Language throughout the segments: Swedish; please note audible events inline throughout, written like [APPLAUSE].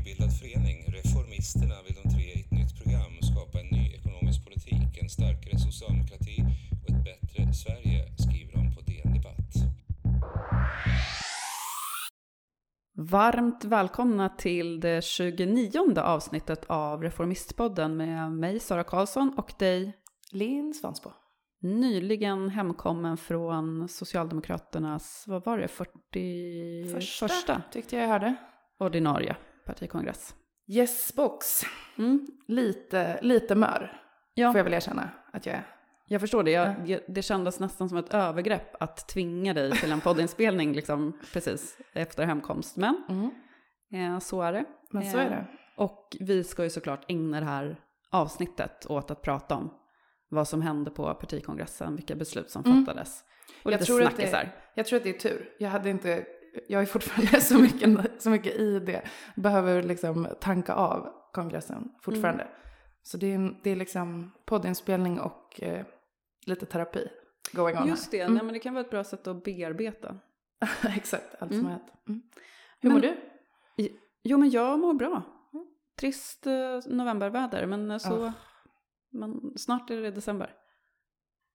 nybildad förening, Reformisterna, vill de tre i ett nytt program skapa en ny ekonomisk politik, en starkare socialdemokrati och ett bättre Sverige, skriver de på DN Debatt. Varmt välkomna till det 29 avsnittet av Reformistpodden med mig Sara Karlsson och dig Linn Svansbo. nyligen hemkommen från Socialdemokraternas, vad var det, 41 Första tyckte jag jag hörde. ordinarie partikongress. Yes box. Mm. Lite, lite mör Ja, får jag väl erkänna att jag är. jag förstår det. Jag, jag- det kändes nästan som ett övergrepp att tvinga dig till en poddinspelning liksom, precis efter hemkomst. Men eh, så är det. Men så är Eh, det. Och vi ska ju såklart ägna det här avsnittet åt att prata om vad som hände på partikongressen, vilka beslut som Mm. fattades. Och Jag lite tror att det- snackisar. Jag tror att det är tur. Jag hade inte, jag är fortfarande [LAUGHS] så mycket, så mycket i det. Behöver liksom tanka av kongressen fortfarande. Mm. Så det är, en- det är liksom poddinspelning och eh, lite terapi going on Just det, här. nej, men det kan vara ett bra sätt att bearbeta. Mm. [LAUGHS] Exakt, allt som Mm. har hänt. Mm. Hur Men- mår du? Jo, men jag mår bra. Trist eh, novemberväder, men eh, så... Ah. Men snart är det december.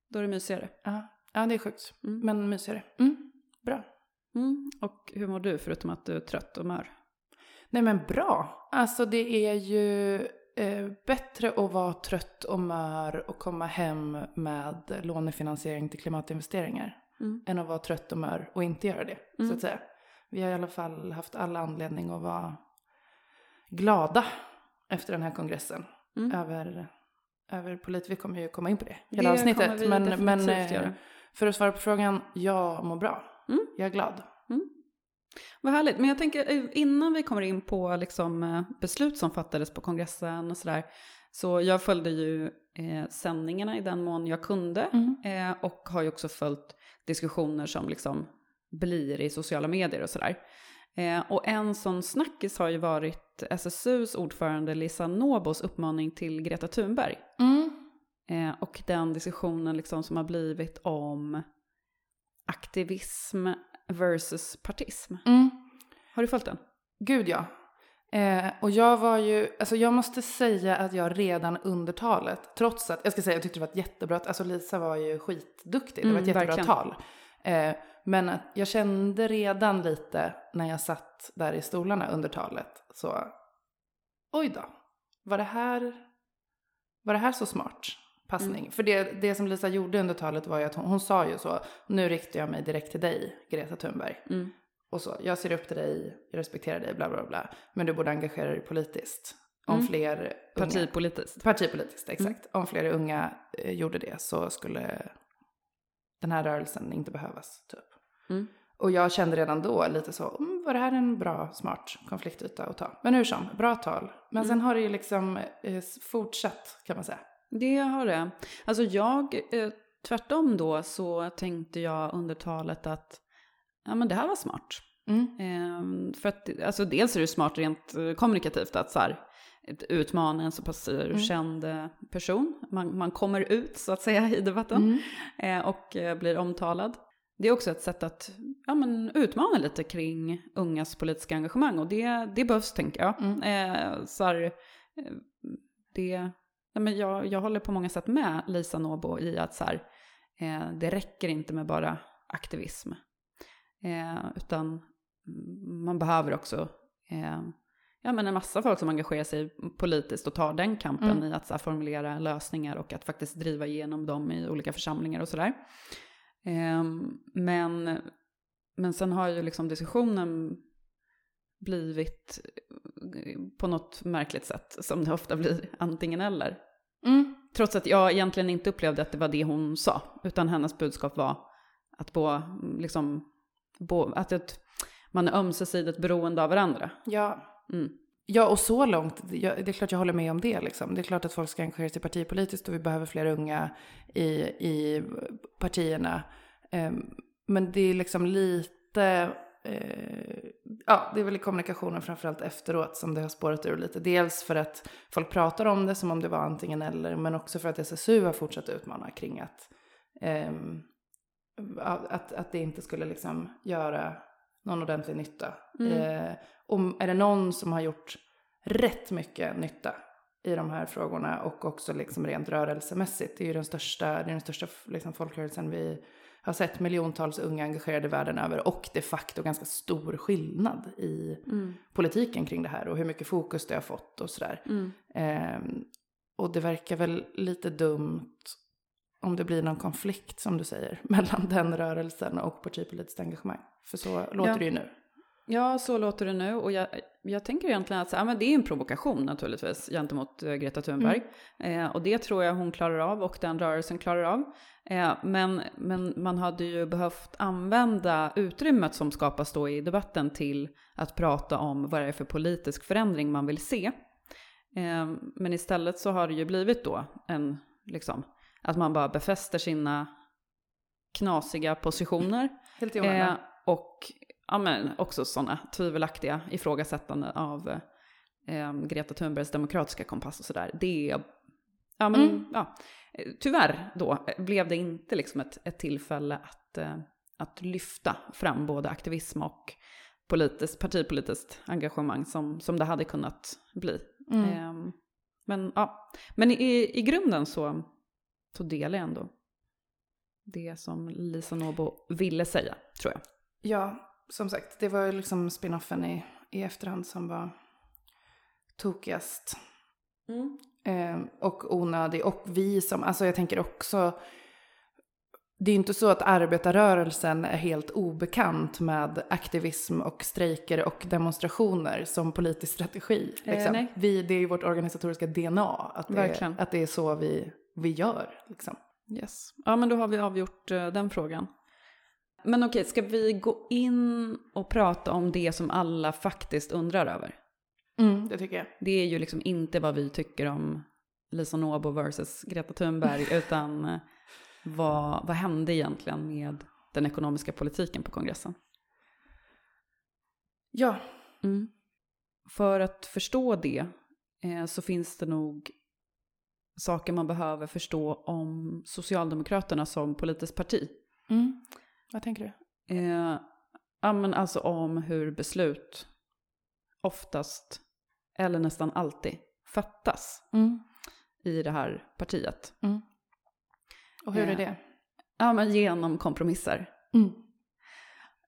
Då är det mysigare. Ja, ja det är sjukt. Mm. Men mysigare. Mm. Bra. Mm. Och hur mår du, förutom att du är trött och mör? Nej men bra. Alltså det är ju eh, bättre att vara trött och mör och komma hem med lånefinansiering till klimatinvesteringar. Mm. Än att vara trött och mör och inte göra det. Så Mm. att säga. Vi har i alla fall haft alla anledning att vara glada efter den här kongressen. Mm. Över, över polit. Vi kommer ju komma in på det Det hela avsnittet. kommer vi Men, men eh, för att svara på frågan, jag mår bra. Mm. Jag är glad. Vad härligt. Men jag tänker eh, innan vi kommer in på liksom, eh, beslut som fattades på kongressen och sådär. Så jag följde ju eh, sändningarna i den mån jag kunde. Mm. Eh, och har ju också följt diskussioner som liksom blir i sociala medier och sådär. Eh, och en sån snackis har ju varit SSUs ordförande Lisa Nobos uppmaning till Greta Thunberg. Mm. Eh, och den diskussionen liksom som har blivit om aktivism versus partism. Mm. Har du följt den? Gud ja. Eh, och jag var ju, alltså jag måste säga att jag redan under talet, trots att, jag ska säga jag tyckte det var ett jättebra, alltså Lisa var ju skitduktig, det var ett Mm, jättebra verkligen. tal. Eh, men att jag kände redan lite när jag satt där i stolarna under talet, så oj då, var det här, var det här så smart passning? Mm. För det, det som Lisa gjorde under talet var ju att hon, hon sa ju så, nu riktar jag mig direkt till dig, Greta Thunberg. Mm. Och så, jag ser upp till dig, jag respekterar dig, bla bla bla. Men du borde engagera dig politiskt. Om Mm. fler unga, Partipolitiskt. partipolitiskt, exakt. Om fler unga eh, gjorde det så skulle den här rörelsen inte behövas, typ. Mm. Och jag kände redan då lite så, mm, var det här en bra, smart konfliktyta att ta? Men hur som, bra tal. Men Mm. sen har det ju liksom eh, fortsatt, kan man säga. Det har det. Alltså jag, eh, tvärtom då så tänkte jag under talet att ja men det här var smart. Mm. Ehm, för att alltså dels är det smart rent eh, kommunikativt att så här, utmana en så pass eh, Mm. känd person. Man, man kommer ut så att säga i debatten Mm. och blir omtalad. Det är också ett sätt att ja, men, utmana lite kring ungas politiska engagemang och det, det behövs tänker jag. Mm. Eh, så här, det, nej, men jag, jag håller på många sätt med Lisa Nobo i att så här, eh, det räcker inte med bara aktivism. Eh, utan man behöver också eh, ja, men en massa folk som engagerar sig politiskt och tar den kampen Mm. i att så här, formulera lösningar och att faktiskt driva igenom dem i olika församlingar och sådär. Eh, men, men sen har ju liksom diskussionen blivit eh, på något märkligt sätt som det ofta blir antingen eller. Mm. Trots att jag egentligen inte upplevde att det var det hon sa, utan hennes budskap var att, på, liksom, på, att ett, man är ömsesidigt beroende av varandra. Ja. Mm. Ja, och så långt, det är klart jag håller med om det. Liksom. Det är klart att folk ska engagera sig partipolitiskt och vi behöver fler unga i, i partierna. Ehm, men det är liksom lite, eh, ja, det är väl i kommunikationen framförallt efteråt som det har spårat ur lite. Dels för att folk pratar om det som om det var antingen eller, men också för att SSU har fortsatt utmana kring att, ja, att, att det inte skulle liksom göra någon ordentlig nytta. Mm. Eh, om är det någon som har gjort rätt mycket nytta i de här frågorna och också liksom rent rörelsemässigt. Det är ju den största, det är den största liksom folkrörelsen vi har sett miljontals unga engagerade världen över och de facto ganska stor skillnad i Mm. politiken kring det här och hur mycket fokus det har fått och sådär. Mm. Ehm, och det verkar väl lite dumt om det blir någon konflikt som du säger [LAUGHS] mellan den rörelsen och partipolitiskt engagemang. För så låter Ja. det ju nu. Ja, så låter det nu. Och jag, jag tänker egentligen att så, ja, men det är en provokation naturligtvis gentemot eh, Greta Thunberg. Eh, och det tror jag hon klarar av och den rörelsen klarar av. Eh, men, men man hade ju behövt använda utrymmet som skapas då i debatten till att prata om vad det är för politisk förändring man vill se. Eh, men istället så har det ju blivit då en, liksom, att man bara befäster sina knasiga positioner. Helt i onödan. Eh, och ja, men också sådana tvivelaktiga ifrågasättande av eh, Greta Thunbergs demokratiska kompass och sådär. Det ja men, Mm. ja, tyvärr då blev det inte liksom ett, ett tillfälle att, eh, att lyfta fram både aktivism och politiskt, partipolitiskt engagemang som, som det hade kunnat bli. Mm. Eh, men ja, men i, i grunden så, så delar jag ändå det som Lisa Nobo ville säga, tror jag. Ja, som sagt, det var ju liksom spinoffen i, i efterhand som var tokigast. Eh, och onödig. Och vi som, alltså jag tänker också, det är ju inte så att arbetarrörelsen är helt obekant med aktivism och strejker och demonstrationer som politisk strategi. Eh, Liksom. nej. vi, det är ju vårt organisatoriska DNA, att det, Verkligen. att det är så vi, vi gör. Liksom. Yes. Ja, men då har vi avgjort eh, den frågan. Men okej, ska vi gå in och prata om det som alla faktiskt undrar över? Mm, det tycker jag. Det är ju liksom inte vad vi tycker om Lisa Nobo versus Greta Thunberg, [LAUGHS] utan eh, vad, vad hände egentligen med den ekonomiska politiken på kongressen? Ja, Mm. För att förstå det eh, så finns det nog saker man behöver förstå om Socialdemokraterna som politiskt parti. mm. Vad tänker du? Eh, ja, men alltså om hur beslut oftast, eller nästan alltid, fattas Mm. i det här partiet. Och hur är Eh, det? Ja, men genom kompromisser. Mm.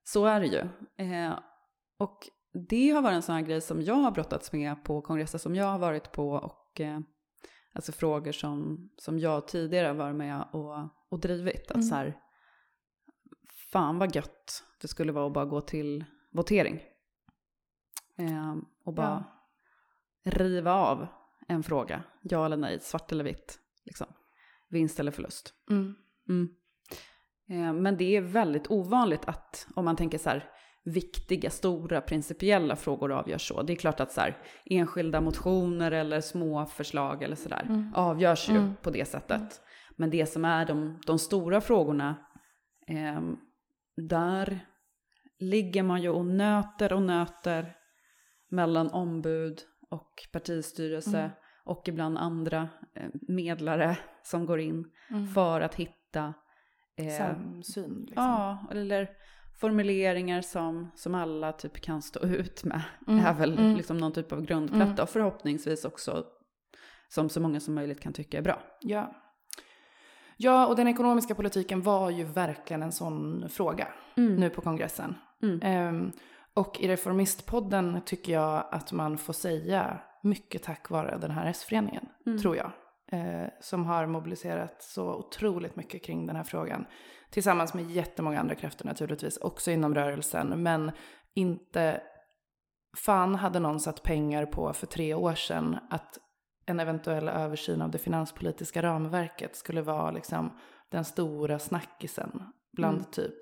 Så är det ju. Eh, och det har varit en sån här grej som jag har brottats med på kongresser som jag har varit på och eh, alltså frågor som, som jag tidigare var med och, och drivit. Att Mm. så här, fan vad gött det skulle vara att bara gå till votering. Eh, och bara riva av en fråga, ja eller nej, svart eller vitt, liksom. vinst eller förlust. Mm. Mm. Eh, Men det är väldigt ovanligt att, om man tänker så här, viktiga, stora, principiella frågor avgörs så. Det är klart att så här, enskilda motioner eller små förslag eller sådär Mm. avgörs ju Mm. på det sättet. Men det som är de, de stora frågorna, eh, där ligger man ju och nöter och nöter mellan ombud och partistyrelse Mm. och ibland andra eh, medlare som går in Mm. för att hitta eh, Samsyn. Liksom. ja, eller formuleringar som, som alla typ kan stå ut med. Mm, är väl mm. liksom någon typ av grundplatta Mm. och förhoppningsvis också som så många som möjligt kan tycka är bra. Ja. Ja, och den ekonomiska politiken var ju verkligen en sån fråga nu på kongressen. Mm. Ehm, och i Reformistpodden tycker jag att man får säga mycket tack vare den här S-föreningen, Mm. tror jag. Eh, som har mobiliserat så otroligt mycket kring den här frågan. Tillsammans med jättemånga andra krafter naturligtvis, också inom rörelsen. Men inte fan hade någon satt pengar på för tre år sedan att en eventuell översyn av det finanspolitiska ramverket skulle vara liksom den stora snackisen bland Mm. typ,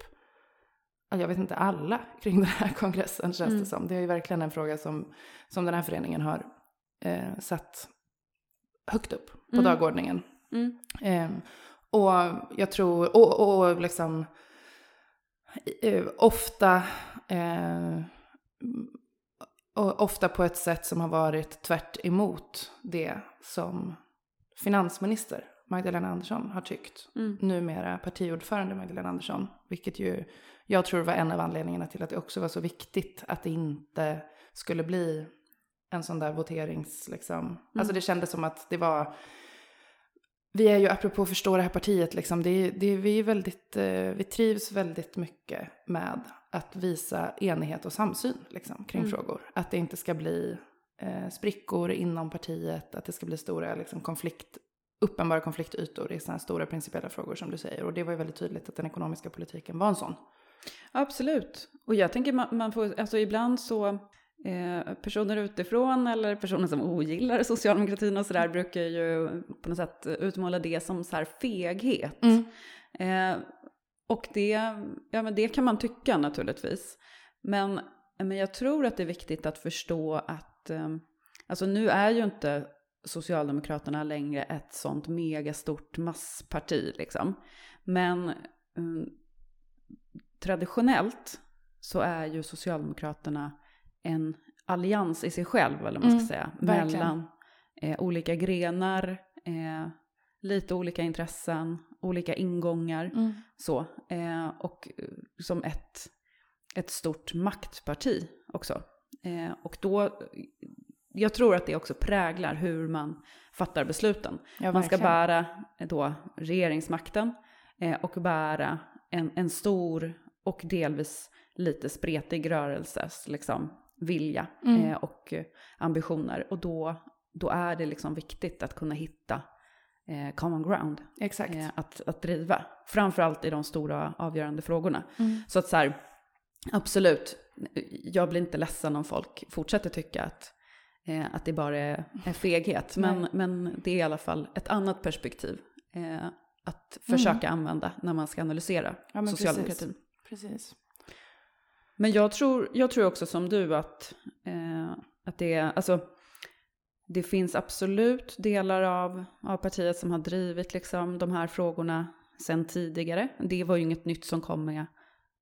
ja, jag vet inte, alla kring den här kongressen känns Mm. det som. Det är ju verkligen en fråga som, som den här föreningen har eh, satt högt upp på Mm. dagordningen. Eh, och jag tror, och, och liksom eh, ofta, eh, och ofta på ett sätt som har varit tvärt emot det som finansminister Magdalena Andersson har tyckt. Mm. Numera partiordförande Magdalena Andersson. Vilket ju jag tror var en av anledningarna till att det också var så viktigt att det inte skulle bli en sån där voterings, liksom. Alltså det kändes som att det var, vi är ju, apropå att förstå det här partiet, liksom, det, det, vi, är väldigt, eh, vi trivs väldigt mycket med att visa enighet och samsyn liksom, kring Mm. frågor. Att det inte ska bli eh, sprickor inom partiet, att det ska bli stora liksom, konflikt, uppenbara konfliktytor i sådana stora principiella frågor som du säger. Och det var ju väldigt tydligt att den ekonomiska politiken var en sån. Absolut. Och jag tänker man, man får, alltså ibland så, eh, personer utifrån eller personer som ogillar socialdemokratin och sådär brukar ju på något sätt utmåla det som så här feghet. Eh, och det, ja, men det kan man tycka naturligtvis. Men, men jag tror att det är viktigt att förstå att eh, alltså nu är ju inte Socialdemokraterna längre ett sånt megastort massparti. Liksom. Men mm, traditionellt så är ju Socialdemokraterna en allians i sig själv, eller man ska Mm, säga, verkligen. mellan eh, olika grenar, eh, lite olika intressen, olika ingångar. Mm. Så, eh, och eh, som ett, ett stort maktparti också. Eh, och då, jag tror att det också präglar hur man fattar besluten. Ja, man ska bära eh, då regeringsmakten eh, och bära en, en stor och delvis lite spretig rörelses liksom, vilja Mm. eh, och ambitioner. Och då, då är det liksom viktigt att kunna hitta eh, common ground Exakt. eh, att, att driva. Framförallt i de stora avgörande frågorna. Mm. Så att så här, absolut, jag blir inte ledsen om folk fortsätter tycka att, eh, att det bara är, är feghet. Men, Nej. men det är i alla fall ett annat perspektiv eh, att Mm. försöka använda när man ska analysera Ja, socialdemokratin. Precis. Men jag tror, jag tror också som du att, eh, att det är, alltså, det finns absolut delar av, av partiet som har drivit liksom, de här frågorna sen tidigare. Det var ju inget nytt som kom med,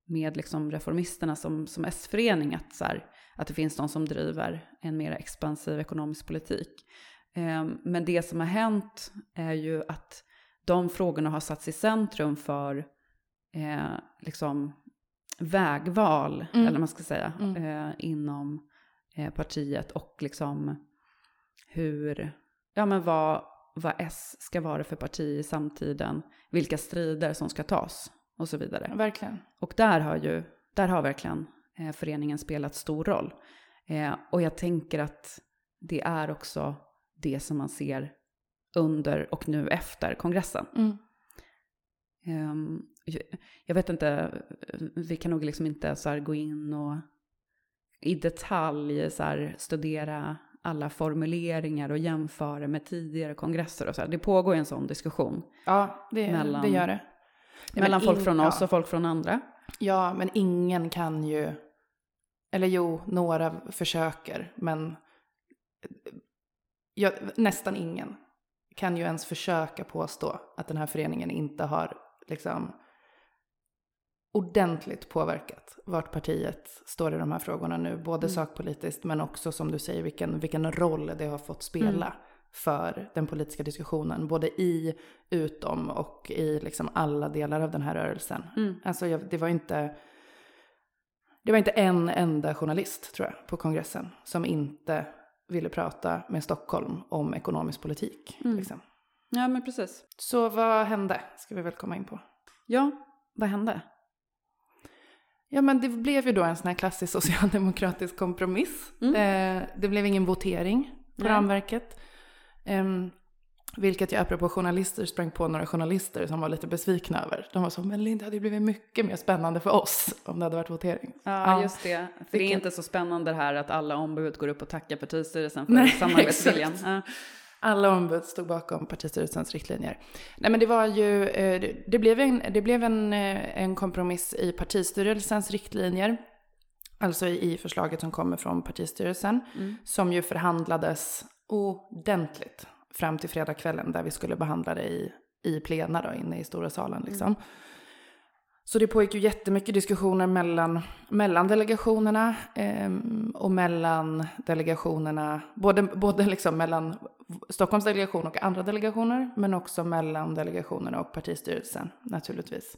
med liksom reformisterna som, som S-förening, att, så här, att det finns de som driver en mer expansiv ekonomisk politik. Eh, men det som har hänt är ju att de frågorna har satts i centrum för eh, liksom vägval, Mm. eller man ska säga, Mm. eh, inom eh, partiet och liksom hur, ja men vad, vad S ska vara för parti i samtiden, vilka strider som ska tas och så vidare. Verkligen. Och där har ju, där har verkligen eh, föreningen spelat stor roll. Eh, och jag tänker att det är också det som man ser under och nu efter kongressen. Mm. Ehm, jag- vet inte, vi kan nog liksom inte så gå in och i detalj så studera alla formuleringar och jämföra med tidigare kongresser och så här. Det pågår en sån diskussion Ja, det, Mellan- det gör det. Ja, mellan men folk in- från oss ja. och folk från andra. Ja, men ingen kan ju... Eller jo, några försöker, men ja, nästan ingen kan ju ens försöka påstå att den här föreningen inte har liksom ordentligt påverkat vart partiet står i de här frågorna nu. Både Mm. sakpolitiskt men också som du säger vilken, vilken roll det har fått spela Mm. för den politiska diskussionen. Både i, utom och i liksom alla delar av den här rörelsen. Mm. Alltså jag, det var inte... Det var inte en enda journalist, tror jag, på kongressen som inte ville prata med Stockholm om ekonomisk politik. Mm. Liksom. Ja, men precis. Så vad hände? Ska vi väl komma in på. Ja, vad hände? Ja, men det blev ju då en sån här klassisk socialdemokratisk kompromiss. Mm. Eh, det blev ingen votering på Nej. ramverket. Ehm, vilket jag apropå journalister sprang på några journalister som var lite besvikna över. De var så, men Linda, det hade ju blivit mycket mer spännande för oss om det hade varit votering. Ja, Ja. just det. För det är Vilket- inte så spännande det här att alla ombud går upp och tackar partistyrelsen för samarbetsviljan. [LAUGHS] Ja. Alla ombud stod bakom partistyrelsens riktlinjer. Nej men det var ju, eh, det- blev, en, det blev en, eh, en kompromiss i partistyrelsens riktlinjer. Alltså i, förslaget som kommer från partistyrelsen. Mm. Som ju förhandlades ordentligt fram till fredagskvällen där vi skulle behandla det i, i plena då, inne i stora salen liksom. Så det pågick ju jättemycket diskussioner mellan, mellan delegationerna ehm, och mellan delegationerna, både, både liksom mellan Stockholms delegation och andra delegationer, men också mellan delegationerna och partistyrelsen naturligtvis.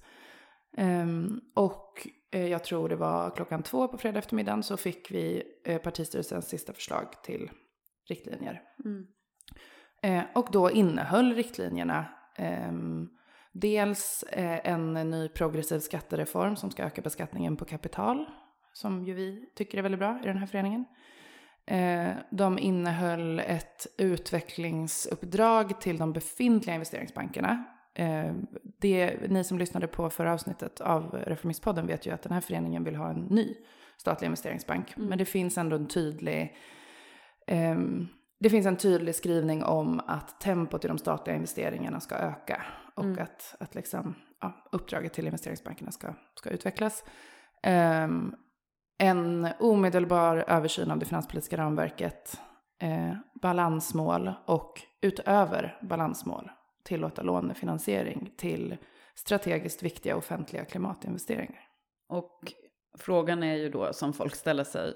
Ehm, och eh, jag tror det var klockan två på fredag eftermiddagen så fick vi eh, partistyrelsens sista förslag till riktlinjer. Mm. Eh, och då innehöll riktlinjerna ehm, dels eh, en ny progressiv skattereform som ska öka beskattningen på kapital, som ju vi tycker är väldigt bra i den här föreningen. Eh, de innehöll ett utvecklingsuppdrag till de befintliga investeringsbankerna. Eh, det, ni som lyssnade på förra avsnittet av Reformistpodden vet ju att den här föreningen vill ha en ny statlig investeringsbank. Mm. Men det finns ändå en tydlig ehm, det finns en tydlig skrivning om att tempot i de statliga investeringarna ska öka och Mm. att, att liksom, ja, uppdraget till investeringsbankerna ska, ska utvecklas. Ehm, en omedelbar översyn av det finanspolitiska ramverket, eh, balansmål och utöver balansmål tillåta lånefinansiering till strategiskt viktiga offentliga klimatinvesteringar. Och frågan är ju då som folk ställer sig,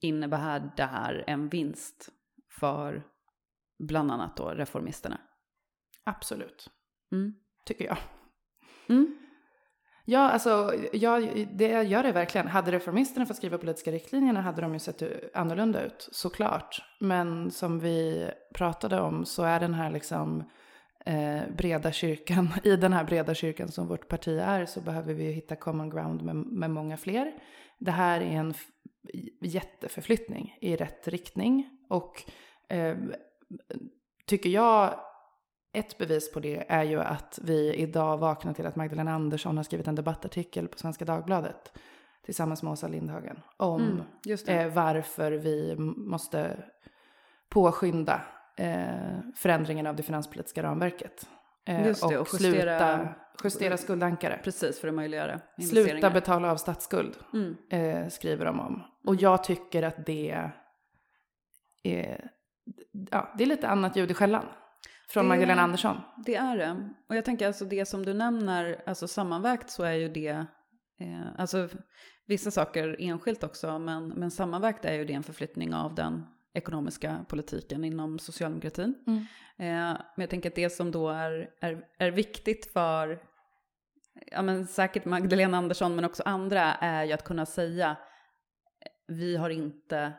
innebär det här en vinst för bland annat då reformisterna? Absolut, Mm. tycker jag. Mm. Ja, alltså, ja, det gör det verkligen. Hade reformisterna fått skriva politiska riktlinjerna hade de ju sett annorlunda ut, såklart. Men som vi pratade om så är den här liksom eh, breda kyrkan, [LAUGHS] i den här breda kyrkan som vårt parti är så behöver vi hitta common ground med, med många fler. Det här är en jätteförflyttning i rätt riktning och eh, tycker jag ett bevis på det är ju att vi idag vaknar till att Magdalena Andersson har skrivit en debattartikel på Svenska Dagbladet tillsammans med Åsa Lindhagen om Mm. Eh, varför vi måste påskynda eh, förändringen av det finanspolitiska ramverket. Eh, Just det, och och justera- sluta justera skuldankare. Precis, för att möjliggöra Sluta betala av statsskuld, Mm. eh, skriver de om. Och jag tycker att det är, ja, det är lite annat ljud i skällan. Från Det- Magdalena Andersson. Det är det. Och jag tänker alltså det som du nämner, alltså sammanvägt så är ju det, eh, alltså vissa saker enskilt också, men, men sammanvägt är ju det en förflyttning av den ekonomiska politiken inom socialdemokratin. Mm. Eh, men jag tänker att det som då är, är, är viktigt för, ja men säkert Magdalena Andersson men också andra, är ju att kunna säga, vi har inte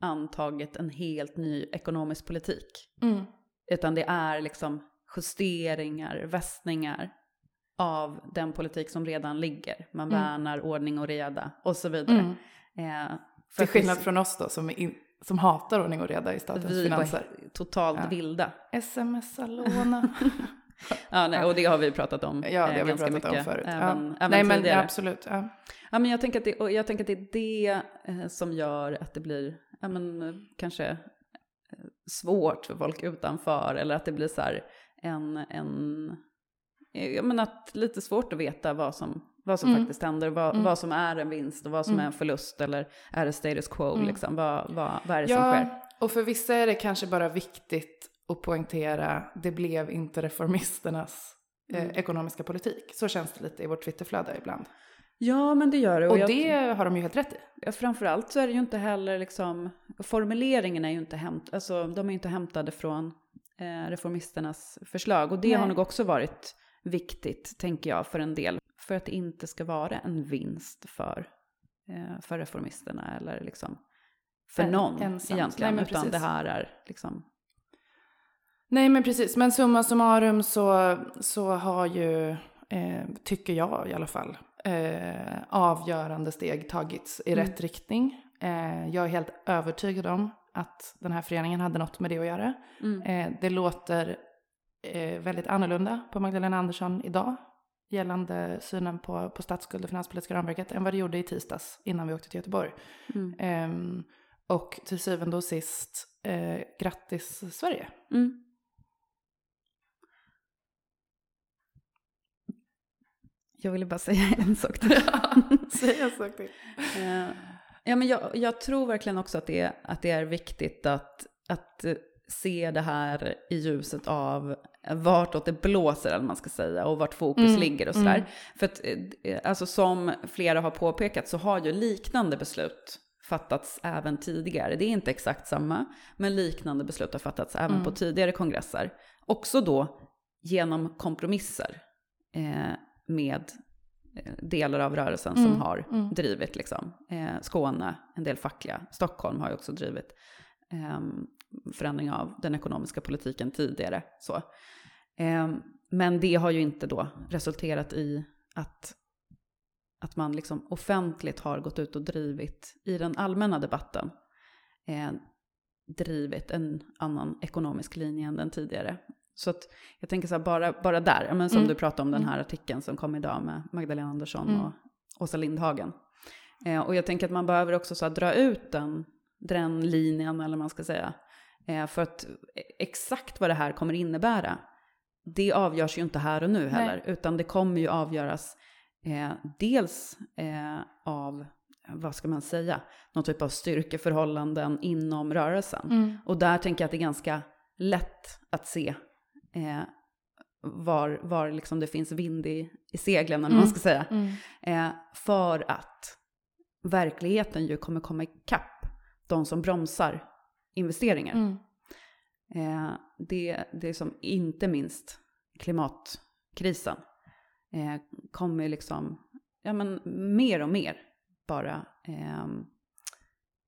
antagit en helt ny ekonomisk politik. Mm. Utan det är liksom justeringar, västningar av den politik som redan ligger. Man Mm. värnar ordning och reda och så vidare. Mm. Eh, Till skillnad vi- från oss då som, är in, som hatar ordning och reda i statens vi finanser. var totalt Ja. vilda. Smsa, [LAUGHS] låna. [LAUGHS] Ja, nej, och det har vi pratat om ja, det eh, har vi ganska pratat om mycket. förut. Även, ja. även Nej, men tidigare. absolut. Ja. Ja, men jag tänker att det, jag tänker att det är det eh, som gör att det blir, ja men kanske eh, svårt för folk utanför, eller att det blir så här en, en ja men att lite svårt att veta vad som, vad som Mm. faktiskt händer, vad, Mm. vad som är en vinst och vad som Mm. är en förlust, eller är det status quo, Mm. liksom, vad, vad, vad är det som sker? Ja, och för vissa är det kanske bara viktigt att poängtera, det blev inte reformisternas eh, Mm. ekonomiska politik. Så känns det lite i vårt Twitterflöde ibland. Ja, men det gör det. Och jag- det har de ju helt rätt i. Framförallt så är det ju inte heller liksom, formuleringen är ju inte, hämt, alltså, de är ju inte hämtade från eh, reformisternas förslag. Och det Nej. har nog också varit viktigt, tänker jag, för en del. För att det inte ska vara en vinst för, eh, för reformisterna eller liksom för En- någon ensamt. egentligen. Nej, utan precis. det här är liksom, Nej men precis, men summa summarum så, så har ju, eh, tycker jag i alla fall, eh, avgörande steg tagits i Mm. rätt riktning. Eh, jag är helt övertygad om att den här föreningen hade något med det att göra. mm, Eh, det låter eh, väldigt annorlunda på Magdalena Andersson idag gällande synen på, på statsskuld och finanspolitiska ramverket än vad det gjorde i tisdags innan vi åkte till Göteborg. mm, Ehm, och till syvende och sist, eh, grattis Sverige. mm. Jag ville bara säga en sak till. [LAUGHS] Säg en sak till. Eh, ja, men jag, jag tror verkligen också att det, att det är viktigt att, att eh, se det här i ljuset av vartåt det blåser, eller man ska säga, och vart fokus Mm, ligger och sådär. mm. För att, eh, alltså som flera har påpekat så har ju liknande beslut fattats även tidigare. Det är inte exakt samma, men liknande beslut har fattats även Mm. på tidigare kongresser. Också då genom kompromisser eh, med eh, delar av rörelsen som Mm, har mm. drivit. Liksom. Eh, Skåne, en del fackliga, Stockholm har ju också drivit. Ehm, förändring av den ekonomiska politiken tidigare. Så. Eh, men det har ju inte då resulterat i att, att man liksom offentligt har gått ut och drivit i den allmänna debatten eh, drivit en annan ekonomisk linje än den tidigare. Så att jag tänker så här, bara, bara där, men som mm. du pratade om den här artikeln som kom idag med Magdalena Andersson mm. och Åsa Lindhagen. Eh, och jag tänker att man behöver också så dra ut den, den linjen, eller man ska säga. Eh, för att exakt vad det här kommer innebära, det avgörs ju inte här och nu heller. Nej. Utan det kommer ju avgöras eh, dels eh, av, vad ska man säga, någon typ av styrkeförhållanden inom rörelsen. Mm. Och där tänker jag att det är ganska lätt att se eh, var, var liksom det finns vind i, i seglen, eller mm. man ska säga. Mm. Eh, för att verkligheten ju kommer komma ikapp de som bromsar investeringar. Mm. Eh, det, det är som inte minst klimatkrisen eh, kommer liksom, ja men mer och mer bara eh,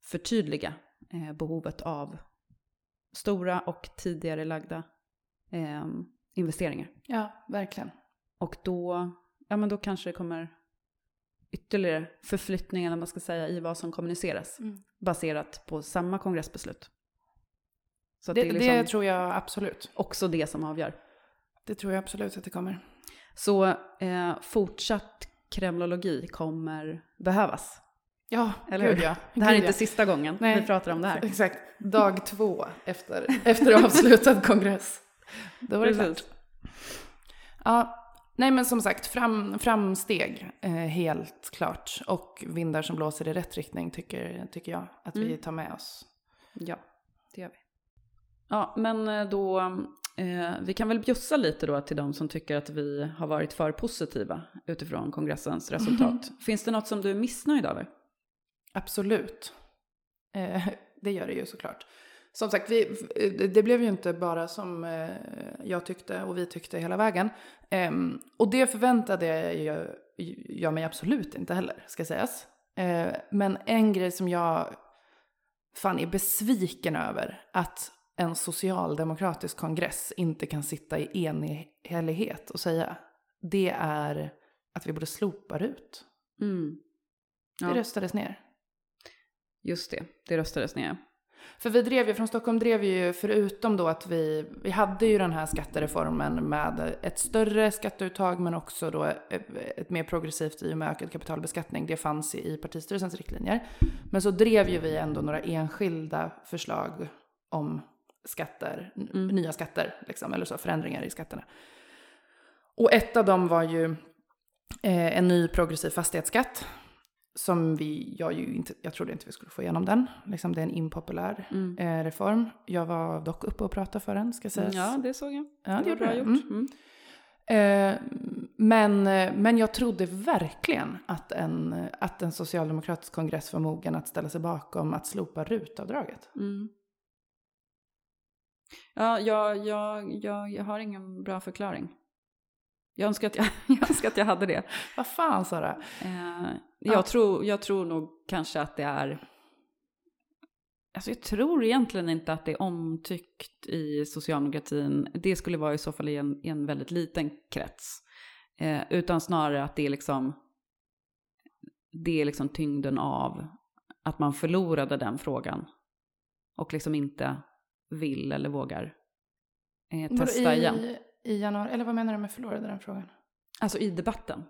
förtydliga eh, behovet av stora och tidigare lagda eh, investeringar. Ja, verkligen. Och då, ja men då kanske det kommer ytterligare förflyttningar, man ska säga, i vad som kommuniceras. Mm. Baserat på samma kongressbeslut. Så det, det, liksom det tror jag absolut. Också det som avgör. Det tror jag absolut att det kommer. Så eh, fortsatt kremlologi kommer behövas. Ja, eller hur? Ja. Det här är inte sista gången Nej. vi pratar om det här. Exakt. Dag två efter, [LAUGHS] efter avslutad kongress. Då var det klart. Ja, nej men som sagt, fram, framsteg eh, helt klart. Och vindar som blåser i rätt riktning tycker, tycker jag att mm. vi tar med oss. Ja, det gör vi. Ja, men eh, då, eh, vi kan väl bjussa lite då till de som tycker att vi har varit för positiva utifrån kongressens resultat. Mm. [LAUGHS] Finns det något som du är missnöjd över? Absolut. Eh, [LAUGHS] det gör det ju såklart. Som sagt, vi, det blev ju inte bara som eh, jag tyckte och vi tyckte hela vägen. Eh, och det förväntade jag, jag mig absolut inte heller, ska sägas. Eh, men en grej som jag fan är besviken över, att en socialdemokratisk kongress inte kan sitta i enhällighet och säga, det är att vi borde slopa RUT. Mm. Ja. Det röstades ner. Just det, det röstades ner. För vi drev ju, från Stockholm drev vi ju, förutom då att vi, vi hade ju den här skattereformen med ett större skatteuttag men också då ett mer progressivt i och med ökad kapitalbeskattning. Det fanns i partistyrelsens riktlinjer. Men så drev ju vi ändå några enskilda förslag om skatter, mm. nya skatter, liksom, eller så, förändringar i skatterna. Och ett av dem var ju eh, en ny progressiv fastighetsskatt som vi, jag, ju inte, jag trodde inte vi skulle få igenom den. Liksom det är en impopulär mm. eh, reform. Jag var dock uppe och pratade för den, ska sägas. Ja, det såg jag. Ja, det, det var bra gjort. Mm. Mm. Eh, men, men jag trodde verkligen att en, att en socialdemokratisk kongress var mogen att ställa sig bakom att slopa rutavdraget. Mm. Ja, jag, jag, jag, jag har ingen bra förklaring. Jag önskar att jag, [LAUGHS] jag, önskar att jag hade det. Vad fan Sara? Eh, jag, ja. tror, jag tror nog kanske att det är... Alltså jag tror egentligen inte att det är omtyckt i socialdemokratin. Det skulle vara i så fall i en, i en väldigt liten krets. Eh, utan snarare att det är liksom... Det är liksom tyngden av att man förlorade den frågan. Och liksom inte vill eller vågar eh, testa i, igen. I januari, eller vad menar du med förlorade den frågan? Alltså i debatten.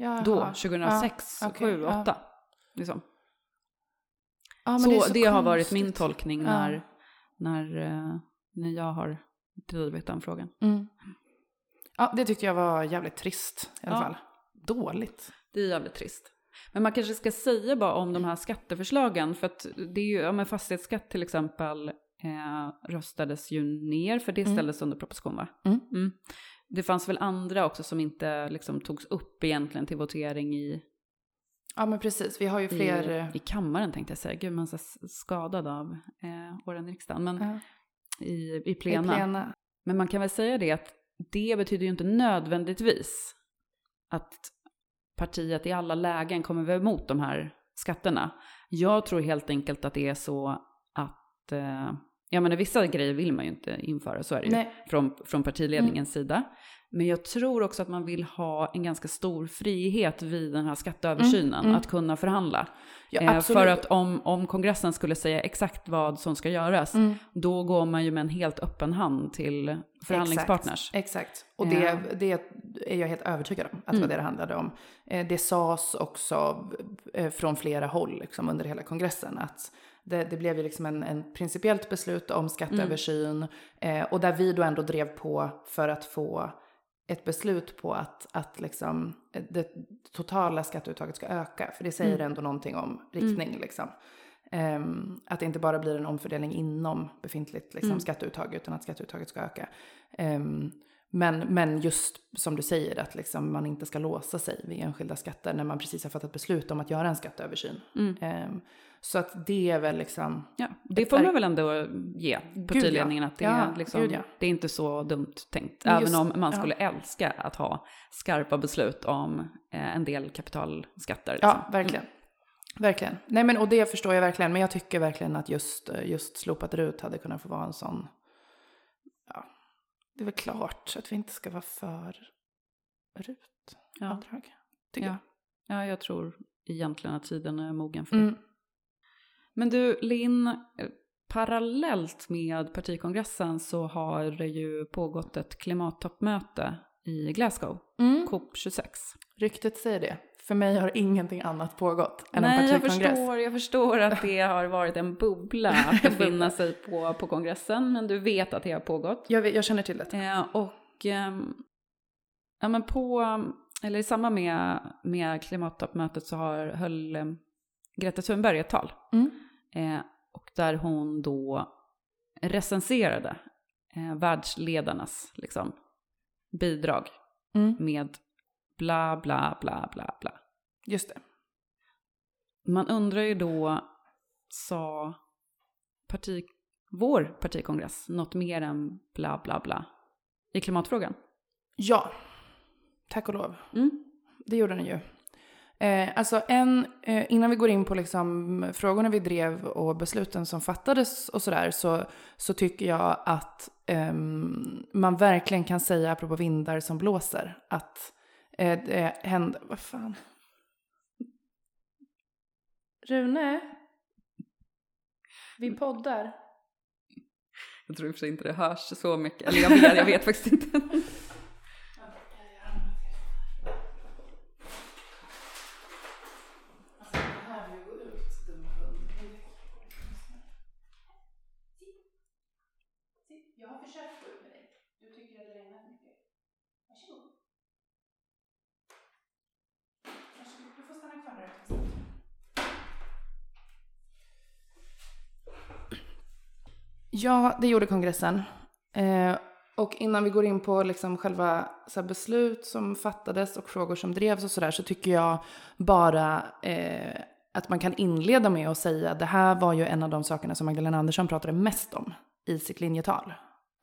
Jaha. Då, 2006, ja, okay, 7, 8. Ja. Liksom. Ja, så, det, så det har varit min tolkning när, när, uh, när jag har drivit den frågan. Mm. Ja, det tyckte jag var jävligt trist i alla fall. Dåligt. Det är jävligt trist. Men man kanske ska säga bara om de här skatteförslagen, för att det är ju, ja men fastighetsskatt till exempel eh, röstades ju ner, för det mm. ställdes mm. under proposition va? Mm. Mm. Det fanns väl andra också som inte liksom togs upp egentligen till votering i... Ja men precis, vi har ju fler... I, eh, i kammaren tänkte jag säga, gud man är skadad av eh, åren i riksdagen. Men ja. i, i, plena. i plena. Men man kan väl säga det att det betyder ju inte nödvändigtvis att partiet i alla lägen kommer vara emot de här skatterna. Jag tror helt enkelt att det är så att eh, Ja men vissa grejer vill man ju inte införa, så är det ju. Nej. Från, från partiledningens sida. Men jag tror också att man vill ha en ganska stor frihet vid den här skatteöversynen, Mm, mm. att kunna förhandla. Ja, Eh, för att om, om kongressen skulle säga exakt vad som ska göras, Mm. då går man ju med en helt öppen hand till förhandlingspartners. Exakt, exakt. och det, det är jag helt övertygad om att det var Mm. det det handlade om. Eh, Det sades också eh, från flera håll liksom, under hela kongressen att det, det blev ju liksom en, en principiellt beslut om skatteöversyn eh, och där vi då ändå drev på för att få ett beslut på att, att liksom eh, det totala skatteuttaget ska öka. För det säger Mm. ändå någonting om riktning. Liksom. Ehm, att det inte bara blir en omfördelning inom befintligt liksom, Mm. skatteuttag utan att skatteuttaget ska öka. Ehm, men, men just som du säger att liksom man inte ska låsa sig vid enskilda skatter när man precis har fattat beslut om att göra en skatteöversyn. Mm. Ehm, så att det är väl liksom, Ja, det får man väl ändå ge partiledningen att det, Ja, är liksom, gud ja. det är inte så dumt tänkt. Men Även just- om man ja. skulle älska att ha skarpa beslut om eh, en del kapitalskatter. Liksom. ja verkligen. Verkligen. Nej men och det förstår jag verkligen. Men jag tycker verkligen att just, eh, just slopat RUT hade kunnat få vara en sån, ja, det är väl klart att vi inte ska vara för RUT-avdrag. Ja. Ja. ja, jag tror egentligen att tiden är mogen för det. Mm. Men du, Linn, parallellt med partikongressen så har det ju pågått ett klimattoppmöte i Glasgow, Mm. COP26. Ryktet säger det. För mig har ingenting annat pågått än en Nej, jag partikongress. förstår, jag förstår att det [LAUGHS] har varit en bubbla att [LAUGHS] befinna sig på, på kongressen, men du vet att det har pågått. Jag, vet- jag känner till det. Eh, och ehm, ja, men på, eller i samband med, med klimattoppmötet så har, höll eh, Greta Thunberg ett tal. Mm. Eh, och där hon då recenserade eh, världsledarnas liksom, bidrag Mm. med bla bla bla bla bla. Just det. Man undrar ju då, sa parti, vår partikongress något mer än bla bla bla i klimatfrågan? Ja, tack och lov. Mm. Det gjorde den ju. Eh, alltså en, eh, innan vi går in på liksom frågorna vi drev och besluten som fattades och sådär så, så tycker jag att ehm, man verkligen kan säga, apropå vindar som blåser, att eh, det hände, vad fan. Rune? Vi poddar. Jag tror i och för sig inte det hörs så mycket. Eller jag vet, jag vet faktiskt inte. [LAUGHS] Jag har försökt gå ut med dig. Du tycker att det regnar mycket. Varsågod. Varsågod. Du får stanna kvar där ett tag. Ja, det gjorde kongressen. Eh, och innan vi går in på liksom själva beslut som fattades och frågor som drevs och sådär så tycker jag bara eh, att man kan inleda med att säga att det här var ju en av de sakerna som Magdalena Andersson pratade mest om i sitt linjetal